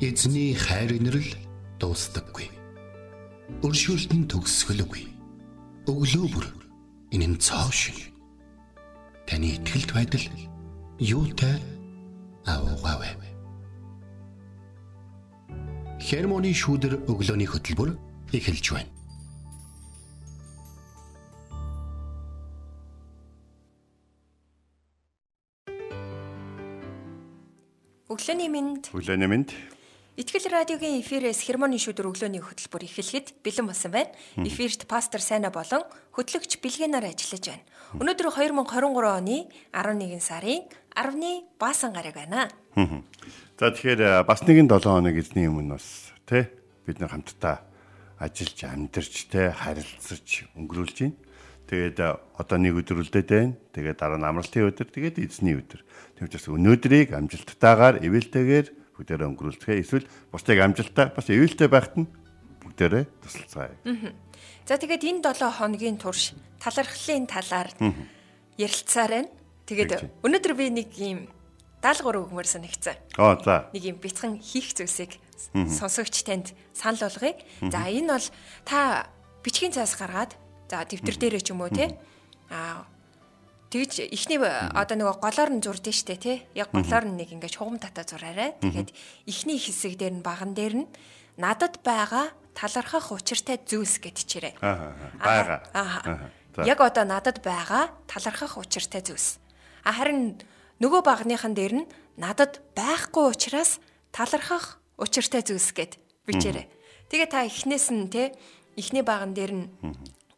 Эзний хайр инрэл дуустдаггүй. Өршөөлт нь төгсгөлгүй. Өглөө бүр энэ нь цоо шиг. Таны ихтгэлд байдал юутай аавгаавэ. Хермоны шүүдэр өглөөний хөтөлбөр эхэлж байна. Өглөөний минь Өглөөний минь Итгэл радиогийн эфирээс хермоны шүдэр өглөөний хөтөлбөр эхлэхэд бэлэн болсон байна. Эфирт пастор Сайна болон хөтлөгч Билгэнаар ажиллаж байна. Өнөөдөр 2023 оны 11 сарын 10-ны баасан гараг байна. За тэгэхээр бас нэгэн 7 хоног эзний өмнө бас тий бид нар хамтдаа ажиллаж амьдарч тий харилцаж өнгөрүүлж байна. Тэгээд одоо нэг өдөр үлдээд байна. Тэгээд дараа нь амралтын өдөр, тэгээд эзний өдөр. Тэгвэл өнөөдрийг амжилттайгаар эвэлтэйгээр бүгдээрээ өнгөрүүлцгээе. Эсвэл бусдыг амжилттай бас эвэлтэй байхад нь бүгдээрээ тусалцгаая. За тэгээд энэ 7 хоногийн турш талархлын талаар ярилцаар байна. Тэгээд өнөөдөр би нэг юм даалгавар өгмөр санагцсан. Аа за. Нэг юм бяцхан хийх зүйлсийг сонсогч танд санал болгоё. За энэ бол та бичгийн цаас гаргаад за дэвтэр дээрээ ч юм уу те аа Тэгж ихний одоо нөгөө голоор нь зурдэн штэ тий. Яг голоор нь нэг ингээд шугам татаа зураарай. Тэгээд ихний хэсэг дээр нь баган дээр нь надад байгаа талархах учиртай зүйлс гэтчээрэй. Аа байгаа. Яг одоо надад байгаа талархах учиртай зүйлс. А харин нөгөө багныхан дээр нь надад байхгүй учраас талархах учиртай зүйлс гэд бичээрэй. Тэгээ та эхнээс нь те эхний баган дээр нь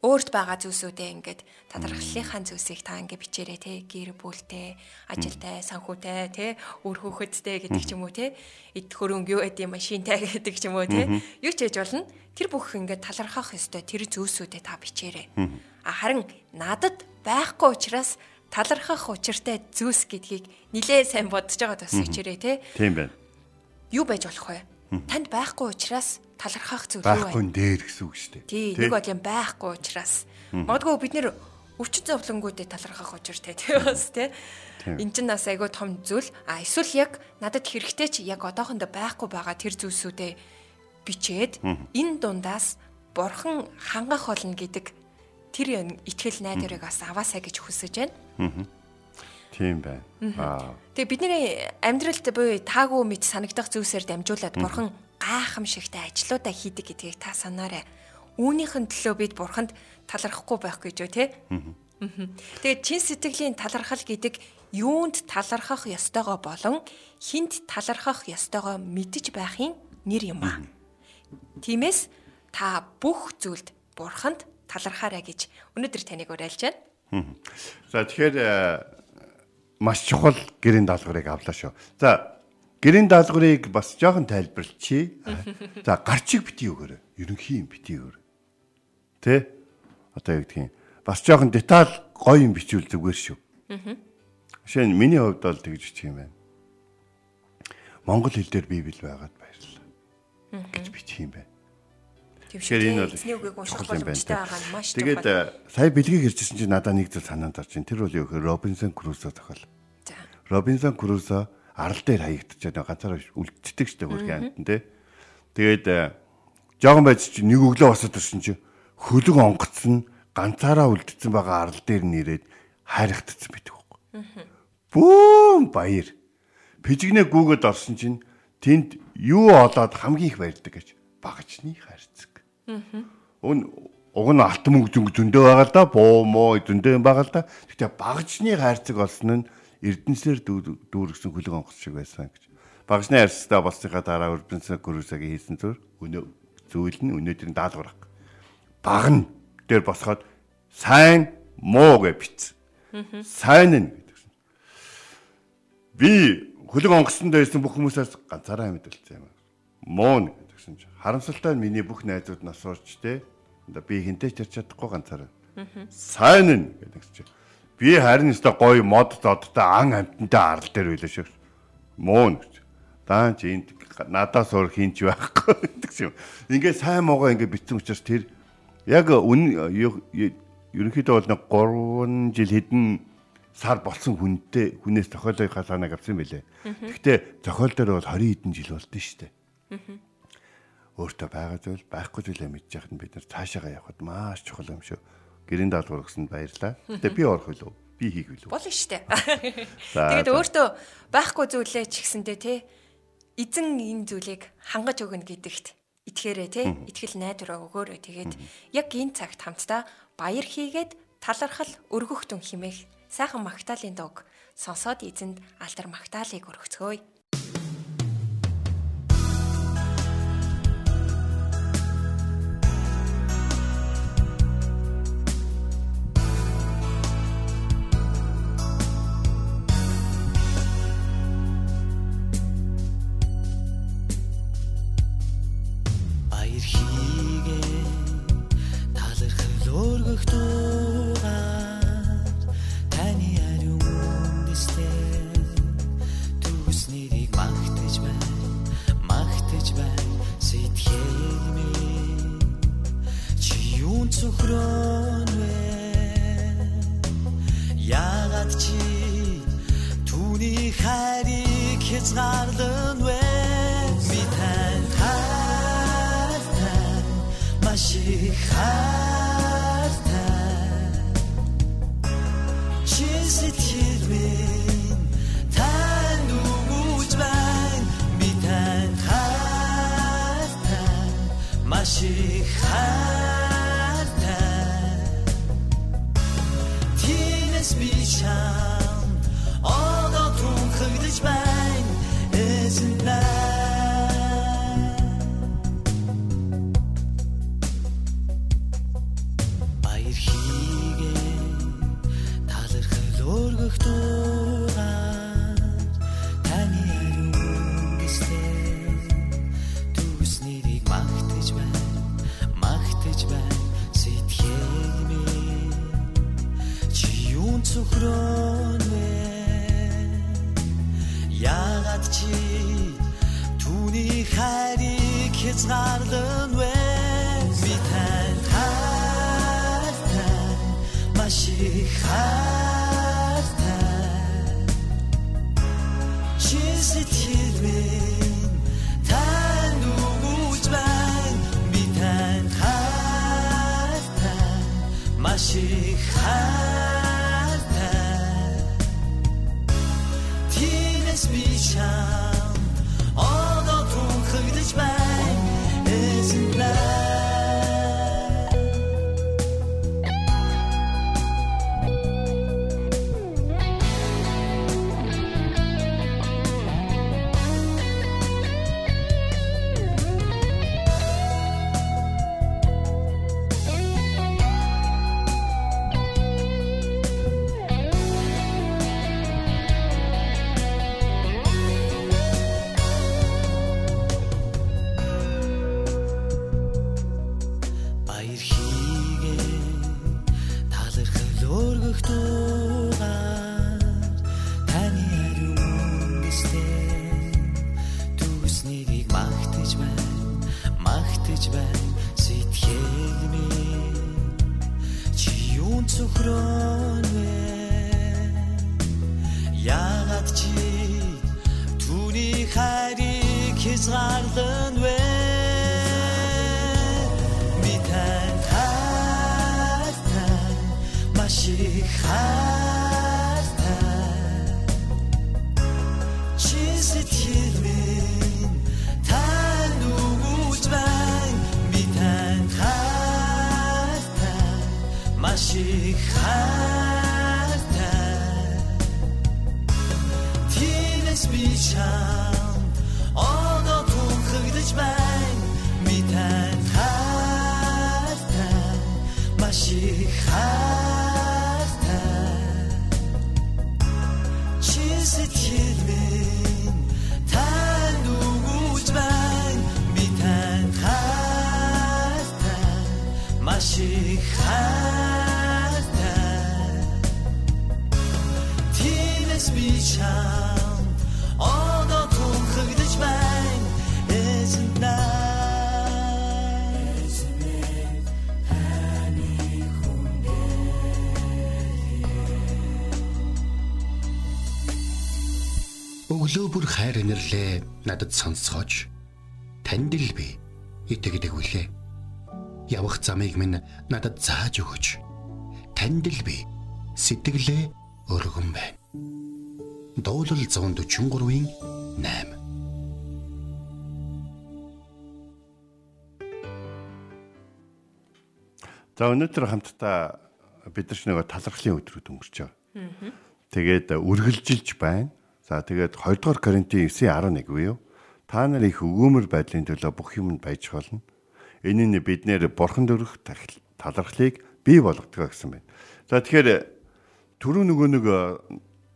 өөрт байгаа зүйлсүүдээ ингээд талархлынхаа зүйлсийг та ингээд бичээрэй те гэр бүлтэй, ажилтай, санхүүтэй, те үр хөхөдтэй гэдэг ч юм уу те эд хөрөнгө юу гэдэг машинтай гэдэг ч юм уу те юу ч хийж болно. Тэр бүх ингээд талархах ёстой тэр зүйлсүүдээ та бичээрэй. А харин надад байхгүй учраас талархах учиртай зүйлс гэдгийг нилээ сайн бодож байгаа тас бичээрэй те. Тийм байна. Юу байж болох вэ? Танд байхгүй учраас талархах зүйл юу вэ? Байхгүй дээр гэсэн үг шүү дээ. Тий, нэг бол юм байхгүй учраас. Магадгүй бид нэр өвчин зовлонгуудыг талархах учиртай тий бас тий. Энд чинь бас айгүй том зүйл. А эсвэл яг надад хэрэгтэй ч яг одоохондоо байхгүй байгаа тэр зүйлсүүдээ бичээд энэ дундаас бурхан хангах болно гэдэг тэр итгэл найдварыг бас аваасаа гэж хүсэж байна. Тийм байна. Аа. Тэгээ бидний амьдралд буюу таагүй мэд санагдах зүйлсээр дамжуулаад бурхан гайхамшигтай ажлуудаа хийдэг гэдгийг та санаарай. Үүнийхэн төлөө бид бурханд талархахгүй байх гэж үү те? Тэгээд чин сэтгэлийн талархал гэдэг юунд талархах ёстойгоо болон хинт талархах ёстойгоо мэдж байхын нэр юм аа. Тиймээс та бүх зүйлд бурханд талархаарай гэж өнөөдөр таныг уриалж байна. За тэгэхээр маш чухал гэрийн даалгаврыг авлаа шүү. За Гэрийн даалгаврыг бас жоохон тайлбарлчихъя. За гарчиг бити өгөөрэй. Ерөнхий юм бити өгөөрэй. Тэ? Одоо юу гэдгийг бас жоохон деталь гоё юм бичвэл зүгээр шүү. Жишээ нь миний хувьд бол тэгж бичих юм байна. Монгол хэл дээр библ байгаад баярлалаа. гэж бичих юм байна. Тэгэхээр энэ бол эзний үгийг унших боломжтой байгаа нь маш том. Тэгээд сая бэлгийг иржсэн чинь надад нэг зүйл санаанд орж ин тэр бол юу гэхээр Робинсон Крузо зохиол. За. Робинсон Крузо арал дээр хаягдчихад ганцаараа үлддэг штэ хөрхи амтан тий. Тэгээд э, жоохон байж чи нэг өглөө босоод ирсэн чи хөлөг онгоцсон ганцаараа үлдсэн байгаа арал дээр нэрээд хайрхтцсан байдаг байхгүй. Бүүм баяр. Пижигнээ гүгээд орсон чинь тэнд юу олоод хамгийн их баярдаг гэж багчны хайрцаг. Өн уг нь алт мөнгө зөндөө байгаа л да буу муу зөндөө байгаа л да. Гэхдээ багчны хайрцаг олсон нь Эрдэнэсээр дүүргсэн хөлөг онгоц шиг байсан гэж. Багшны арьстай болсныхаа дараа Эрдэнэсээ гөрөөсөгийн хийсэн зүйл өнөө зүйл нь өнөөдрийн даалгавар. Баг нь дээр босгоод сайн муу гэж битсэн. Сайн нь гэдэг. Би хөлөг онгоцонд байсан бүх хүмүүсээс ганцаараа мэдүүлсэн юм. Муу гэдэг шин. Харамсалтай нь миний бүх найзууд нас орч те. Би хинтэй ч ярьж чадахгүй ганцаараа. Сайн нь гэдэг чинь Би харин өстой гоё мод зодтой ан амтантай арал дээр байлаа шүү. Муун гэж. Даан чи энд надаас өөр хинч байхгүй гэдэг юм. Ингээ сайн могоо ингээ битсэн учраас тэр яг үн ерөнхийдөө бол нэг 3 жил хэдэн сар болсон хүнтэй хүнээс зохиолынхаа санааг авсан байлээ. Гэхдээ зохиол дээр бол 20 хэдэн жил болдсон шүү дээ. Өөртөө байгаа зүйл байхгүй зүйлээ мэдчих нь бид нар цаашаагаа явхад маш чухал юм шүү. Гэрийн даалгавар өгсөнд баярлалаа. Тэгээ би орох үлээ би хийх үлээ. Болно штэ. Тэгээд өөртөө байхгүй зүйлээ ч гэсэндээ те эзэн энэ зүйлийг хангаж өгнө гэдэгт итгээрэй те итгэл найдвараа өгөөрэй тэгээд яг энэ цагт хамтдаа баяр хийгээд талархал өргөх түн химээх сайхан магтаалын дог сонсоод эзэнд алдар магтаалыг өргөцгөөе өглөө бүр хайр инэрлээ надад сонсгооч танд л би итгэдэг үлээ. Явах замыг минь надад зааж өгөөч. Танд л би сэтгэлээ өргөн байна. Дуулал 143-ийн 8 За өнөөдөр хамтдаа бид нар ч нэг талархлын өдрүүд өнгөрч байгаа. Тэгээд үргэлжилж байна. За тэгээд 2 дугаар Коринтын 9:11 буюу та нар их өгөөмөр байдлын төлөө бүх юмд байж болно. Энэ нь биднэр бурхан дөрөх талархлыг бий болгодог гэсэн байна. За тэгэхээр түрүү нөгөө нэг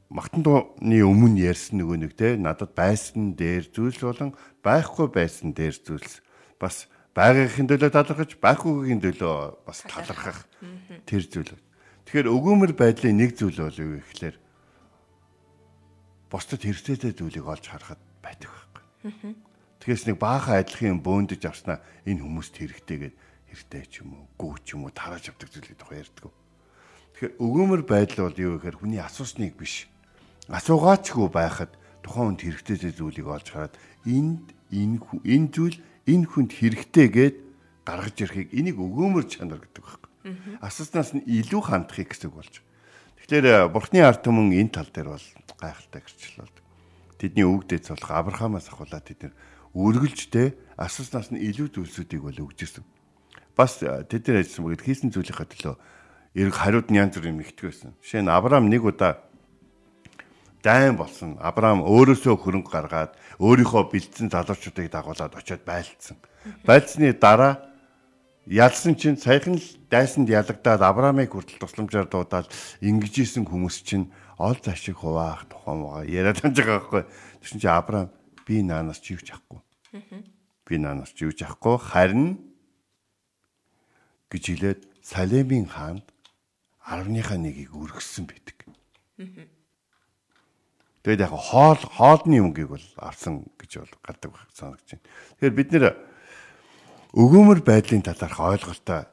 магтан дууны өмнө ярьсан нөгөө нэг те надад байсан дээр зүйлс болон байхгүй байсан дээр зүйлс бас байгаагын төлөө талархаж байхгүйгийн төлөө бас талархах тэр зүйл. Тэгэхээр өгөөмөр байдлын нэг зүйл бол юу гэхээр бусдад хэрэгцээтэй зүйлийг олж харахад байдаг байхгүй. Тэгээс нэг баахан адилхан бөөндөж авснаа энэ хүмүүст хэрэгтэйгээд хэрэгтэй ч юм уу, гүү ч юм уу тарааж авдаг зүйлийг тухай ярьдаг. Тэгэхээр өгөөмөр байдал бол юу гэхээр хүний асуусныг биш. Асуугаачгүй байхад тухайн хүнд хэрэгтэйтэй зүйлийг олж хараад энд энэ энэ зүйл энэ хүнд хэрэгтэйгээд гаргаж ирэхийг энийг өгөөмөр чанар гэдэг байхгүй. Асууснаас нь илүү хандахыг гэсэн үг болж. Тэгэхээр бурхны ард түмэн энэ тал дээр бол гайхалтай гэрчлэл болдог. Тэдний өвгдөд цолох Авраамаас ахуулаад тэд үргэлжтэй асууснаас нь илүү зүйлсүүдийг бол өгчээсэн. Бас тэд нар ажилласан бүгд хийсэн зүйлийнхаа төлөө эрг хариуд нь янз бүр юм ихтгэв байсан. Жишээ нь Авраам нэг удаа дайн болсон. Авраам өөрөөсөө хөрөнгө гаргаад өөрийнхөө бэлдсэн залуучуудыг дагуулад очиод байлцсан. Байлцсны дараа ялсан чинь саяхан л дайсанд ялагдаад Авраамыг хүртэл тусламжаар дуудаад ингэж исэн хүмүүс чинь ол зашиг хуваах тухайн байгаа яриад байгаа байхгүй. Тэгсэн чинь Авраам би наанаас ч юу ч ахгүй. Би наанаас ч юу ч ахгүй харин гэж хэлээд Салемийн хаанд 10-ныхаа нэгийг өргөссөн байдаг. Тэгээд яг хоол хоолны өнгийг бол авсан гэж бол гадаг санагдаж байна. Тэгэхээр бид нэр өгөөмөр байдлын талаарх ойлголтоо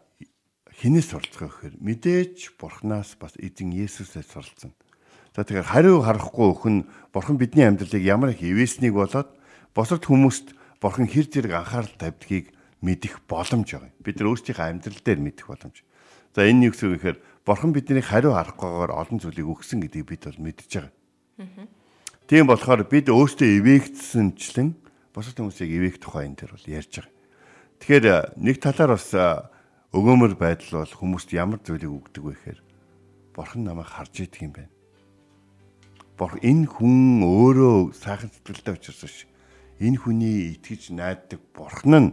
хинээс суралцах гэхээр мэдээж бурхнаас бас эзэн Есүсээс суралцсан. За тэгэхээр хариу харахгүй өхөн бурхан бидний амьдралыг ямар их ивэснийг болоод босод хүмүүст бурхан хэр зэрэг анхаарал тавьдгийг мэдэх боломж байгаа. Бид нар өөрсдийнхөө амьдрал дээр мэдэх боломж. За энэ юу гэсэн үг гэхээр бурхан биднийг хариу харахгүйгээр олон зүйлийг өгсөн гэдгийг бид бол мэдж байгаа. Тийм болохоор бид өөрсдөө ивээгдсэнчлэн босод хүмүүсийг ивээх тухай энэ төр бол ярьж байгаа. Тэгэхээр нэг талаар бас өгөөмөр байдал бол хүмүүст ямар зүйлийг өгдөг вэ гэхээр бурхан намайг харж идэх юм байна бор энэ хүн өөрөө сайхан сэтгэлтэй учраас ш. Энэ хүний итгэж найддаг бурхан нь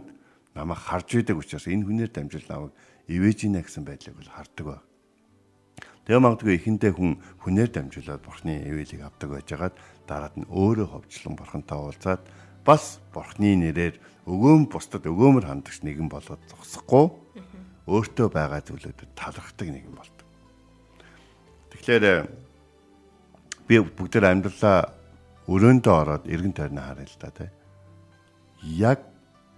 намайг харж идэг учраас энэ хүнээр дамжуул намайг ивэж гинэ гэсэн байдлыг бол хардаг ба. Тэгээ магадгүй эхэндээ хүн хүнээр дамжуулаад бурхны ивэлийг авдаг байжгаад дараад нь өөрөө ховчлон бурхантай уулзаад бас бурхны нэрээр өгөөм бусдад өгөөмөр хандагч нэгэн болоод зогсохгүй өөртөө байгаа зүйлүүдэд талархдаг нэгэн болдог. Тэгэхээр би бүгдээр амьдралаа өрөөндөө ороод эргэн тойрноо харъя л да тий. Яг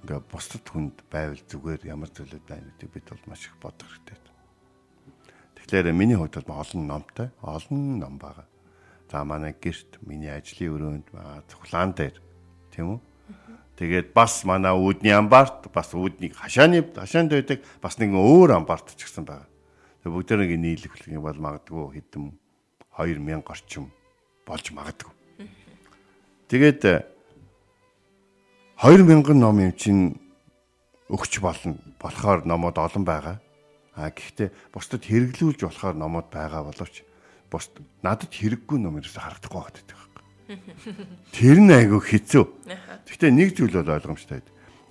ингээ бусдад хүнд байвал зүгээр ямар зүйлүүд байна гэдэг бид бол маш их бодох хэрэгтэй. Тэгэхээр миний хувьд бол олон номтой, олон ном байгаа. За манай гэрт миний ажлын өрөөнд цуглаан дээр тийм үү? Тэгээд бас манай үүдний амбарт бас үүдний хашааны хашаанд байдаг бас нэг өөр амбарт ч гэсэн байгаа. Тэгээд бүгдээрээ нийлэх юм бол магадгүй хэдэн 2000 орчим болж магадгүй. Тэгээд 2000 э, ном юм чинь өгч болно. Болохоор номууд олон байгаа. А гэхдээ бусдад хэрэглүүлж болохоор номууд байгаа боловч бус надад хэрэггүй ном ерөөсө харагдахгүй байдаг. Тэр нь айгүй хэцүү. Гэхдээ нэг зүйл бол ойлгомжтой.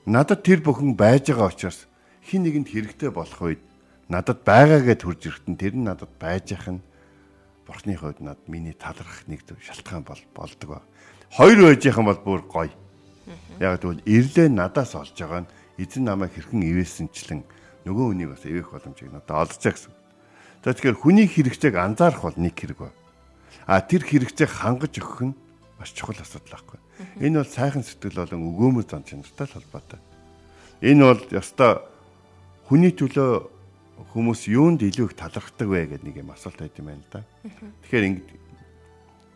Надад тэр бүхэн байж байгаа учраас хин нэгэнд хэрэгтэй болох үед надад байгаагээ төрж ирэхтэн тэр нь надад байж ах нь бурхны хувьд над миний талархах нэг шалтгаан бол болдог ба. Хоёр байж яхан бол бүр гоё. Яг тэгвэл ирлээ надаас олж байгаа нь эзэн намайг хэрхэн ивэсэнчлэн нөгөө хүнийг бас ивэх боломжийг надад олцоо гэсэн. За тэгэхээр хүний хэрэгцээг анзаарах бол нэг хэрэг ба. А тэр хэрэгцээг хангаж өгөх нь маш чухал асуудал байхгүй. Энэ бол сайхан сэтгэл болон өгөөмөр зан чанартай холбоотой. Энэ бол ёстой хүний төлөө хүмүүс юунд илүү их талархдаг вэ гэдэг нэг юм асуулт байт юм байна л да. Тэгэхээр ингэ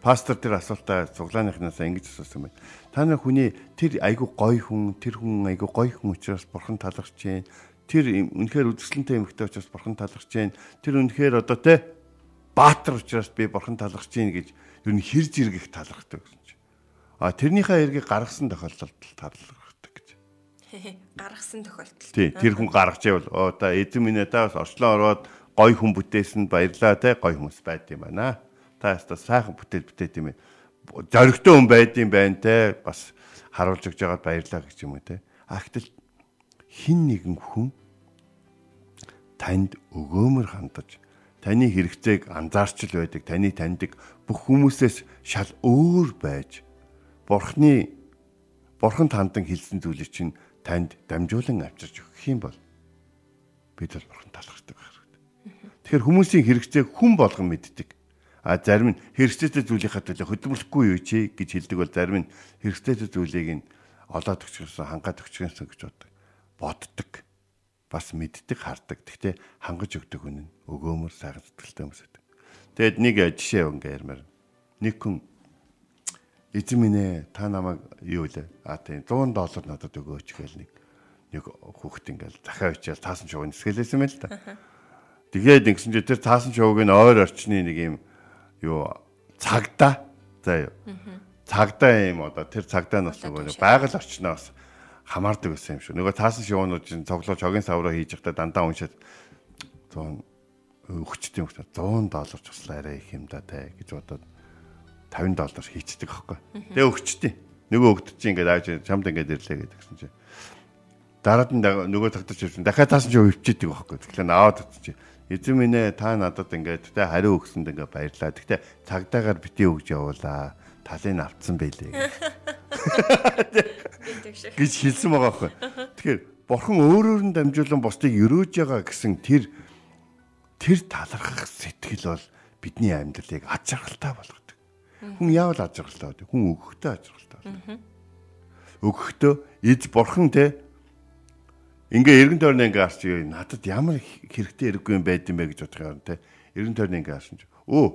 пастор тэр асуултаа цуглааныхнаас ингэж асуусан байна. Та нар хүний тэр айгу гой хүн, тэр хүн айгу гой хүн учраас бурхан талархж байна. Тэр үнэхээр үзэсгэлэнтэй эмэгтэй учраас бурхан талархж байна. Тэр үнэхээр одоо те баатар учраас би бурхан талархж байна гэж ер нь хэр зэрэг их талархдаг гэсэн чинь. А тэрнийхээ эргийг гаргасан тохиолдолд талархдаг гэж. Гаргасан тохиолдолд. Тий, тэр хүн гаргаж ивэл оо та эзэн минь та бас орчлон ороод гой хүн бүтээсэнд баярлаа те гой хүмүүс байд юм байна та яста сайхан бүтээл бүтээт юм. Зоригтой хүн байд юм байна те бас харуулж өгч байгаад баярлаа гэж юм уу те. А гэтэл хин нэгэн хүн танд өгөөмөр хандаж таны хэрэгцээг анзаарчл байдаг таны таньдаг бүх хүмүүсээс шал өөр байж бурхны бурханд хандан хэлсэн зүйлийг чинь танд дамжуулан авчирч өгөх юм бол бид бол бурхан талархдаг хэрэгтэй. Тэгэхээр хүмүүсийн хэрэгцээг хүн болгон мэддэг. А зарим нь хэрэгцээтэй зүйлийнхаа төлөө хөдөлмөрлөхгүй юу чи гэж хэлдэг бол зарим нь хэрэгцээтэй зүйлийг нь олоод өгчихсөн хангаад өгчихсөн гэж боддог. Боддог. Бас мэддэг, хардаг. Гэхдээ хангаж өгдөг нь өгөөмөр сайхан сэтгэлтэй хүмүүс байдаг. Тэгэд нэг жишээ ингээ ярмаар. Нэг хүн эзэн минь ээ та намайг юу вэ? А тийм 100 доллар надад өгөөч гээл нэг нэг хүүхэд ингээл захаа ичээл таасан шууг нисгэлээсэн мэл та. Тэгээд ингэсэн чи тэр таасан шууг нь ойр орчны нэг юм юу цагдаа за юу цагдаа юм одоо тэр цагдаа нь бас нөгөө байгаль орчноос хамаардаг байсан юм шүү. Нөгөө таасан шоунууд чинь цоглоо чогийн савраа хийж байхдаа дандаа уншаад 100 өгчт юм шүү. 100 доллар ч бас арай их юм да те гэж бодоод 50 доллар хийцдэг аахгүй. Тэгээ өгчтээ. Нөгөө өгдөж чинь ингээд ааж чамд ингээд ирлээ гэдэг чинь чи. Дараад нь нөгөө тагтаж ирсэн. Дахиад таасан чи өвчтэй байхгүй. Тэгэхээр аваад утчих эзэн минь ээ та надад ингээд тэ хариу өгсөнд ингээд баярлаа. Гэхдээ цагдаагаар бити өгж явуулаа. Талыг авцсан байлээ. гэж хэлсэн байгаа байхгүй. Тэгэхээр бурхан өөрөөр нь дамжуулан бусдыг өрөөж байгаа гэсэн тэр тэр талархах сэтгэл бол бидний амьдралыг аж аргалтай болгодог. Хүн яавал аж аргалтай байдаг? Хүн өгөхдөө аж аргалтай байдаг. Өгөхдөө эз бурхан те ингээ эргэн тойрны ингээ харч надад ямар хэрэгтэй хэрэггүй юм байд юм бэ гэж бодох юм те. Эргэн тойрны ингээ харсан чи өө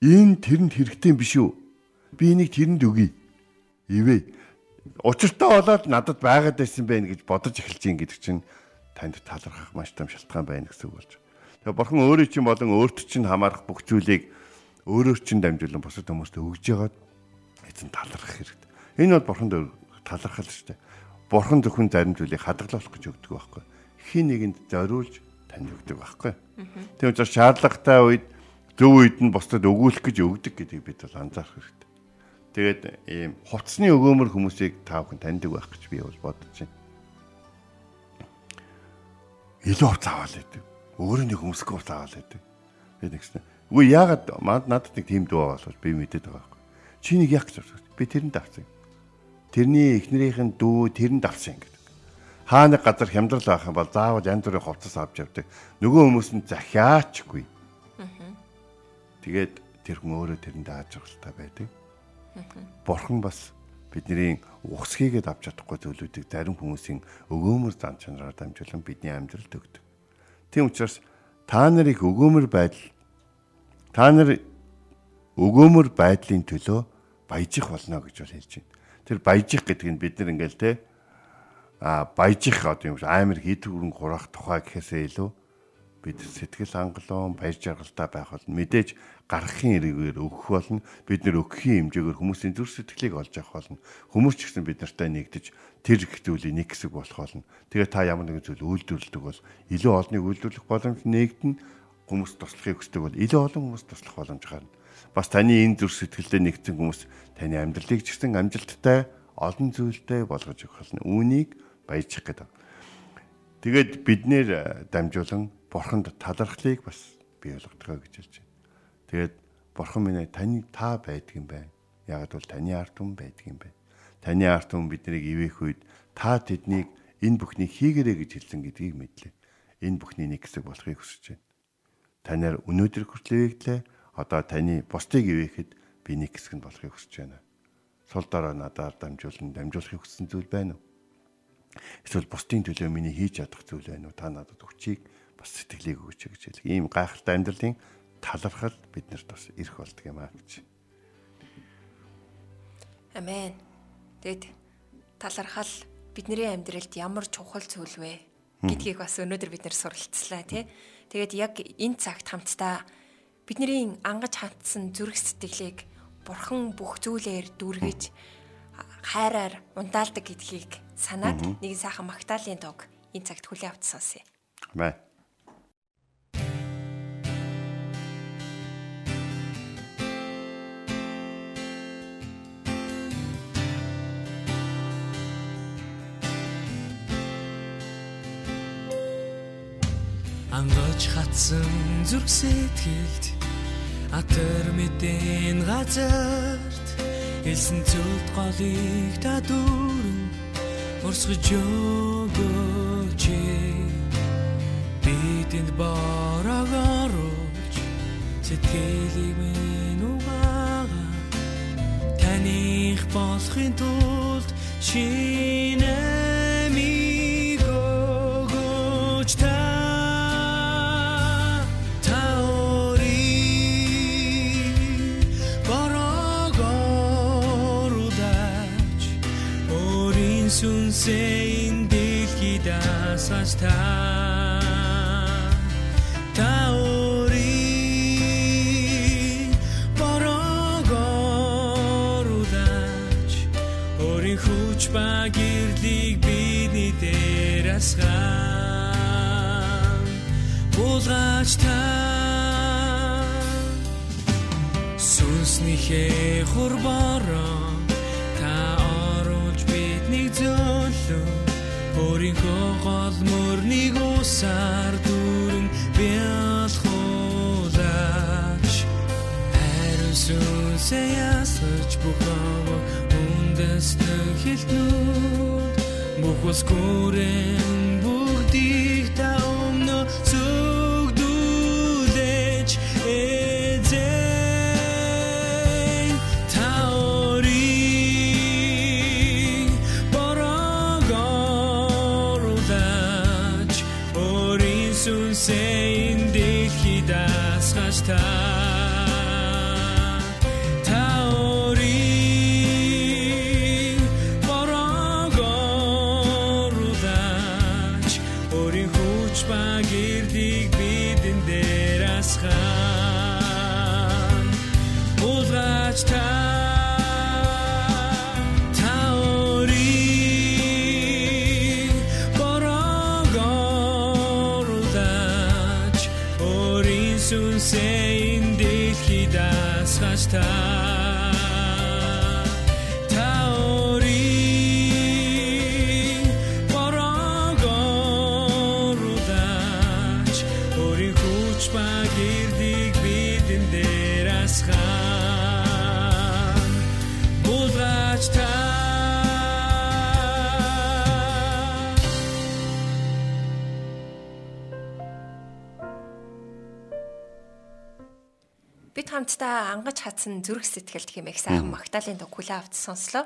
энэ тэрэнд хэрэгтэй биш үү? Би энийг тэрэнд өгье. Ивэ. Учиртай болоод надад байгаад байсан байх гэж бодож эхэлж ин гэдэг чинь танд талархах маш том шалтгаан байна гэсэн үг болж. Тэгээ бурхан өөрөө чинь болон өөрт чинь хамаарах бүх зүйлийг өөрөөр чинь дамжуулан бусад хүмүүст өгж яагаад эзэн талархах хэрэгтэй. Энэ бол бурханд талархал шүү дээ бурхан зөвхөн зарим зүйлийг хадгалах гэж өгдөг байхгүй. Хин нэгэнд зориулж танд өгдөг байхгүй. Тийм учраас шаардлагатай үед зөв үед нь бусдад өгүүлэх гэж өгдөг гэдгийг бид бол анзаарах хэрэгтэй. Тэгээд ийм хувцсны өгөөмөр хүмүүсийг та бүхэн таньдаг байх гэж би бол бодож байна. Илүү хувц аваад байдаг. Өөрөө нэг хүмүүсгүй хувц аваад байдаг. Тэгээд нэгсэн. Үгүй яагаад манд надад нэг тийм дуу болов би мэдээд байгаа байхгүй. Чи нэг яах гэж байна? Би тэрэнд авсан тэрний эхнэрийнх нь дүү тэрэнд авсан гэдэг. Хаа нэг газар хямдрал байх юм бол заавал янз бүрийн хувцас авч явдаг. Нөгөө хүмүүс нь захиаачгүй. Тэгээд тэр хүн өөрөө тэрэнд ааж аргалтай байдаг. Бурхан бас бидний ухсхийгээд авч чадахгүй зүйлүүдийг зарим хүмүүсийн өгөөмөр зан чанараар дамжуулан бидний амьдралд өгдөг. Тийм учраас та нарыг өгөөмөр байдал та нар өгөөмөр байдлын төлөө баяжих болно гэж бол хэлж байна тэр баяжих гэдэг нь бид нар ингээл те а баяжих одоо юм амар хийдгүрэн хурах тухай гэхээсээ илүү бид сэтгэл хангалуун баяр жаргалтай байх бол мэдээж гарахын эргээр өгөх болно бид нар өгөхийн хэмжээгээр хүмүүсийн зүрх сэтгэлийг олж авах болно хүмүүс ч гэсэн бид нартай нэгдэж тэр зүйлийг нэг хэсэг болох болно тэгээ та ямар нэгэн зүйл үйлдвэрлэдэг бол илүү олныг үйлдвэрлэх боломж нэгдэн хүмүүс туслахыг хүсдэг бол илүү олон хүмүүс туслах боломж гарна бас таны энэ зүрх сэтгэлдээ нэгдсэн хүмүүс таны амьдралыг ч гэсэн амжилттай олон зүйлтэй болгож өгөх болно. Үүнийг баяжих гэдэг. Тэгээд бид нэр дамжуулан бурханд талархлыг бас бий болгодог гэж хэлж байна. Тэгээд бурхан минь таны та байдаг юм байна. Ягд бол таны ард түмэн байдаг юм байна. Таны ард түмэн биднийг ивэх үед та тэднийг энэ бүхнийг хийгэрэй гэж хэлсэн гэдгийг мэдлээ. Энэ бүхний нэг хэсэг болохыг хүсэж байна. Танаар өнөөдөр хүртэл ивэглээ. Одоо таны бусдыг ивэхэд би нэг хэсэг нь болохыг хүсэж байна. Сул дараа надаар дамжуулан дамжуулахыг хүссэн зүйл байна уу? Эсвэл бусдын төлөө миний хийж чадах зүйл байна уу? Та надад хүчийг бас сэтгэлийг өгөөч гэж хэлэх. Ийм гайхалтай амьдралын талархал биднэрт бас ирэх болдго юм аа гэж Амен. Тэгэд талархал бидний амьдралд ямар чухал зүйл вэ гэдгийг бас өнөөдөр бид нэр суралцлаа тий. Тэгээд яг энэ цагт хамтдаа бидний ангаж хатсан зүрх сэтгэлийг бурхан бүх зүйлээр дүүргэж хайраар ундаалдаг гэдгийг санаад нэг сайхан магтаалын тог энэ цагт хүлээн авч сонсъё. Амен. Ангаж хатсан зүрх сэтгэлд атар мэдэн газарт. Хэлсэн цөлд голыг та дүүрэн урсгаж өгөөч. Бидэнд бараг оруулж сэтгэлийг минь угаага таних болохын тулд шинэ гэрлийг бидний дээр асгаан булгаач та. Сүнснийхээ хурбараа өөрийнхөө гол мөрнийг усаар дүрэн бялхуулаач хайрсүсээ ясаж бухав үндэстэн хэлтнүүд бүх ус хамтдаа ангаж хатсан зүрх сэтгэлд хэмээх сайхан магтаалын хүлээ авч сонслоо.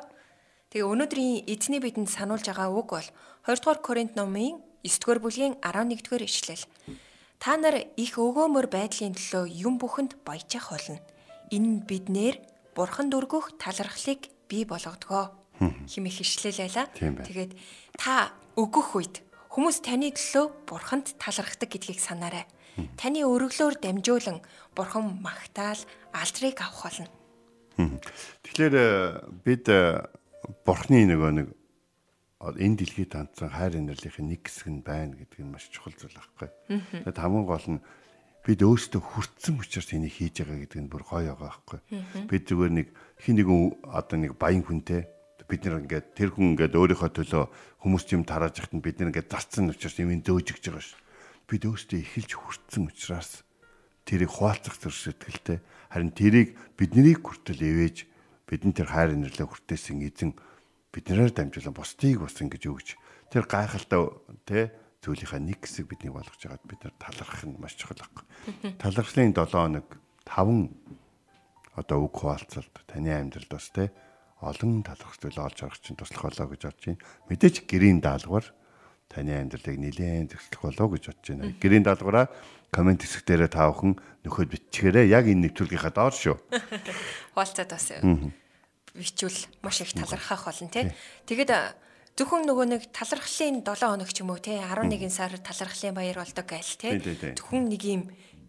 Тэгээ өнөөдрийн эзний бидэнд сануулж байгаа үг бол 2 дугаар Коринт номын 9 дугаар бүлгийн 11 дугаар ишлэл. Та нар их өгөөмөр байдлын төлөө юм бүхэнд баяжих болно. Энэ биднэр бурханд өргөх талархлыг бий болгодгоо хэмээх ишлэл байла. Тэгээд та өгөх үед хүмүүс таны төлөө бурханд талархдаг гэдгийг санаарай. Таны өргөлөөр дамжуулан бурхан магтаал алдрыг авах болно. Тэгэхээр э, бид э, бурхны нөгөө нэг энэ дэлхийд хандсан хайр инэрлийнхэн нэг хэсэг нь байна гэдэг нь маш чухал зүйл байхгүй. Тэгэд хамгийн гол нь бид өөрсдөө хүртсэн учраас энийг хийж байгаа гэдэг нь бүр гоё байгаа байхгүй. Бид зүгээр нэг хин нэг одоо нэг баян хүнтэй бид нэр ингээд тэр хүн ингээд өөрийнхөө төлөө хүмүүс юм тарааж яхад нь бид нэр ингээд зарцсан учраас юм дөөжигж байгаа ш бид өөрсдөө эхэлж хүртсэн учраас тэрийг хуваалцах зэр сэтгэлтэй харин тэрийг биднийг хүртэл ивэж бидэн тэр хайр инэрлээ хүртээсэн эзэн биднээр дамжуулан бусдыг бас ингэж өгч тэр гайхалтай тэ зүйлийнхаа нэг хэсэг биднийг болгож байгаад бид нар талархах нь маш чухал баг. Талархлын 7 хоног 5 одоо үг хуваалцалт таны амьдралд бас тэ олон талархах зүйл олж харах чинь туслах болоо гэж бодож байна. Мэдээж гэрийн даалгавар таны амьдралыг нэлээд зөксөх болов гэж бодож байна. Гэрийн даалгавраа комент хэсэг дээрээ та бүхэн нөхөд бичгээрээ яг энэ нэвтрүүлгийнхаа доор шүү. Хуалцаад бас. бичвэл маш их талархах болно тий. Тэгэд зөвхөн нөгөө нэг талархлын 7 хоног ч юм уу тий 11 сар талархлын баяр болдог гайл тий. Зөвхөн нэг юм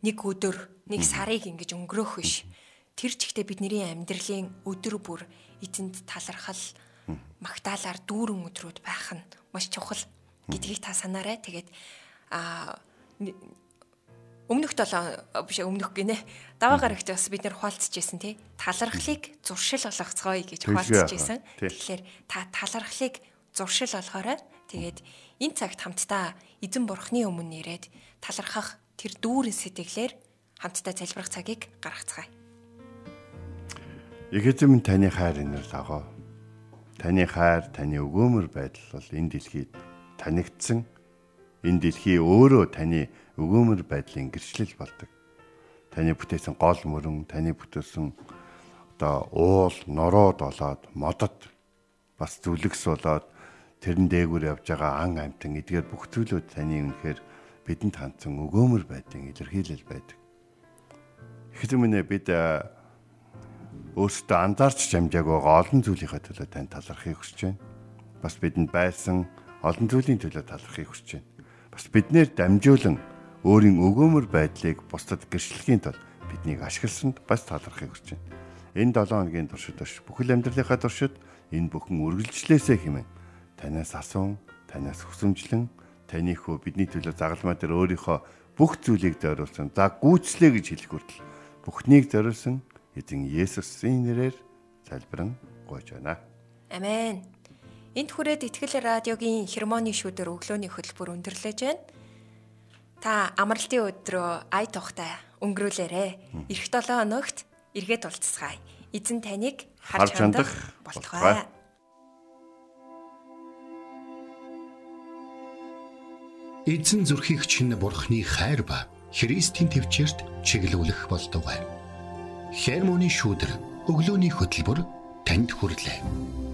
нэг өдөр нэг сарыг ингэж өнгөрөөх биш. Тэр чигтээ бидний амьдралын өдөр бүр эзэнд талархал магтаалаар дүүрэн өдрүүд байх нь маш чухал гэдгийг та санаарай. Тэгээд а өмнөх 7 биш өмнөх гинэ даваа гарагт бас бид нэр хуалцж байсан тий талархлыг зуршил болгоцгоё гэж хуалцж байсан. Тэгэхээр та талархлыг зуршил болгоорой. Тэгээд энэ цагт хамтдаа эзэн бурхны өмнө ирээд талархах тэр дүүрэн сэтгэлээр хамтдаа залбирах цагийг гаргацгаая. Их эзэм таны хайр энэр лагоо. Таны хайр, таны өгөөмөр байдал бол энэ дэлхийд танигдсан. Энэ дэлхий өөрөө таны өгөөмөр байдлын гэрчлэл болдог. Таны бүтээсэн гол мөрөн, таны бүтээсэн одоо уул, нороод болоод модод бас зүлэгс болоод тэрэн дээгүүр явж байгаа ан амтан эдгээр бүх зүйлүүд таны үнэхээр бидэнд хандсан өгөөмөр байдлын илэрхийлэл байдаг. Хэзээ бид өөрсдөө анзаарч хамжааг байгаа олон зүйлийнхаа төлөө тань талархыг хүсэж байна. Бас бидэнд байсан олон зүйлийн төлөө талархыг хүсэж байна. Бас биднээр дамжуулан өөрийн өгөөмөр байдлыг бусдад гэрчлэхийн тулд биднийг ашигласанд бас талархыг хүсэж байна. Энэ 7 хоногийн туршид биш бүхэл амьдралынхаа туршид энэ бүхэн үргэлжлээсэй хэмээн танаас асуун, танаас хүсэмжлэн таны хөө бидний төлөө загалмаа дээр өөрийнхөө бүх зүйлийг зориулсан. За гүйцлээ гэж хэлэх хүртэл бүхнийг зориулсан эзэн Есүсийн нэрээр залбирэн гуйж байна. Амен. Энд хүрээд Итгэл радиогийн хермоны шүүдэр өглөөний хөтөлбөр өндөрлөж байна та амралтын өдрөө ая тухтай өнгөрүүлээрэ. Ирэх 7 хоногт эргээд уулзцгаая. Эзэн таныг харж хандах болтугай. Эзэн зүрхийг чинь бурхны хайр ба Христийн төвчөрт чиглүүлэх болтугай. Хермоны шүүдэр өглөөний хөтөлбөр танд хүрэлээ.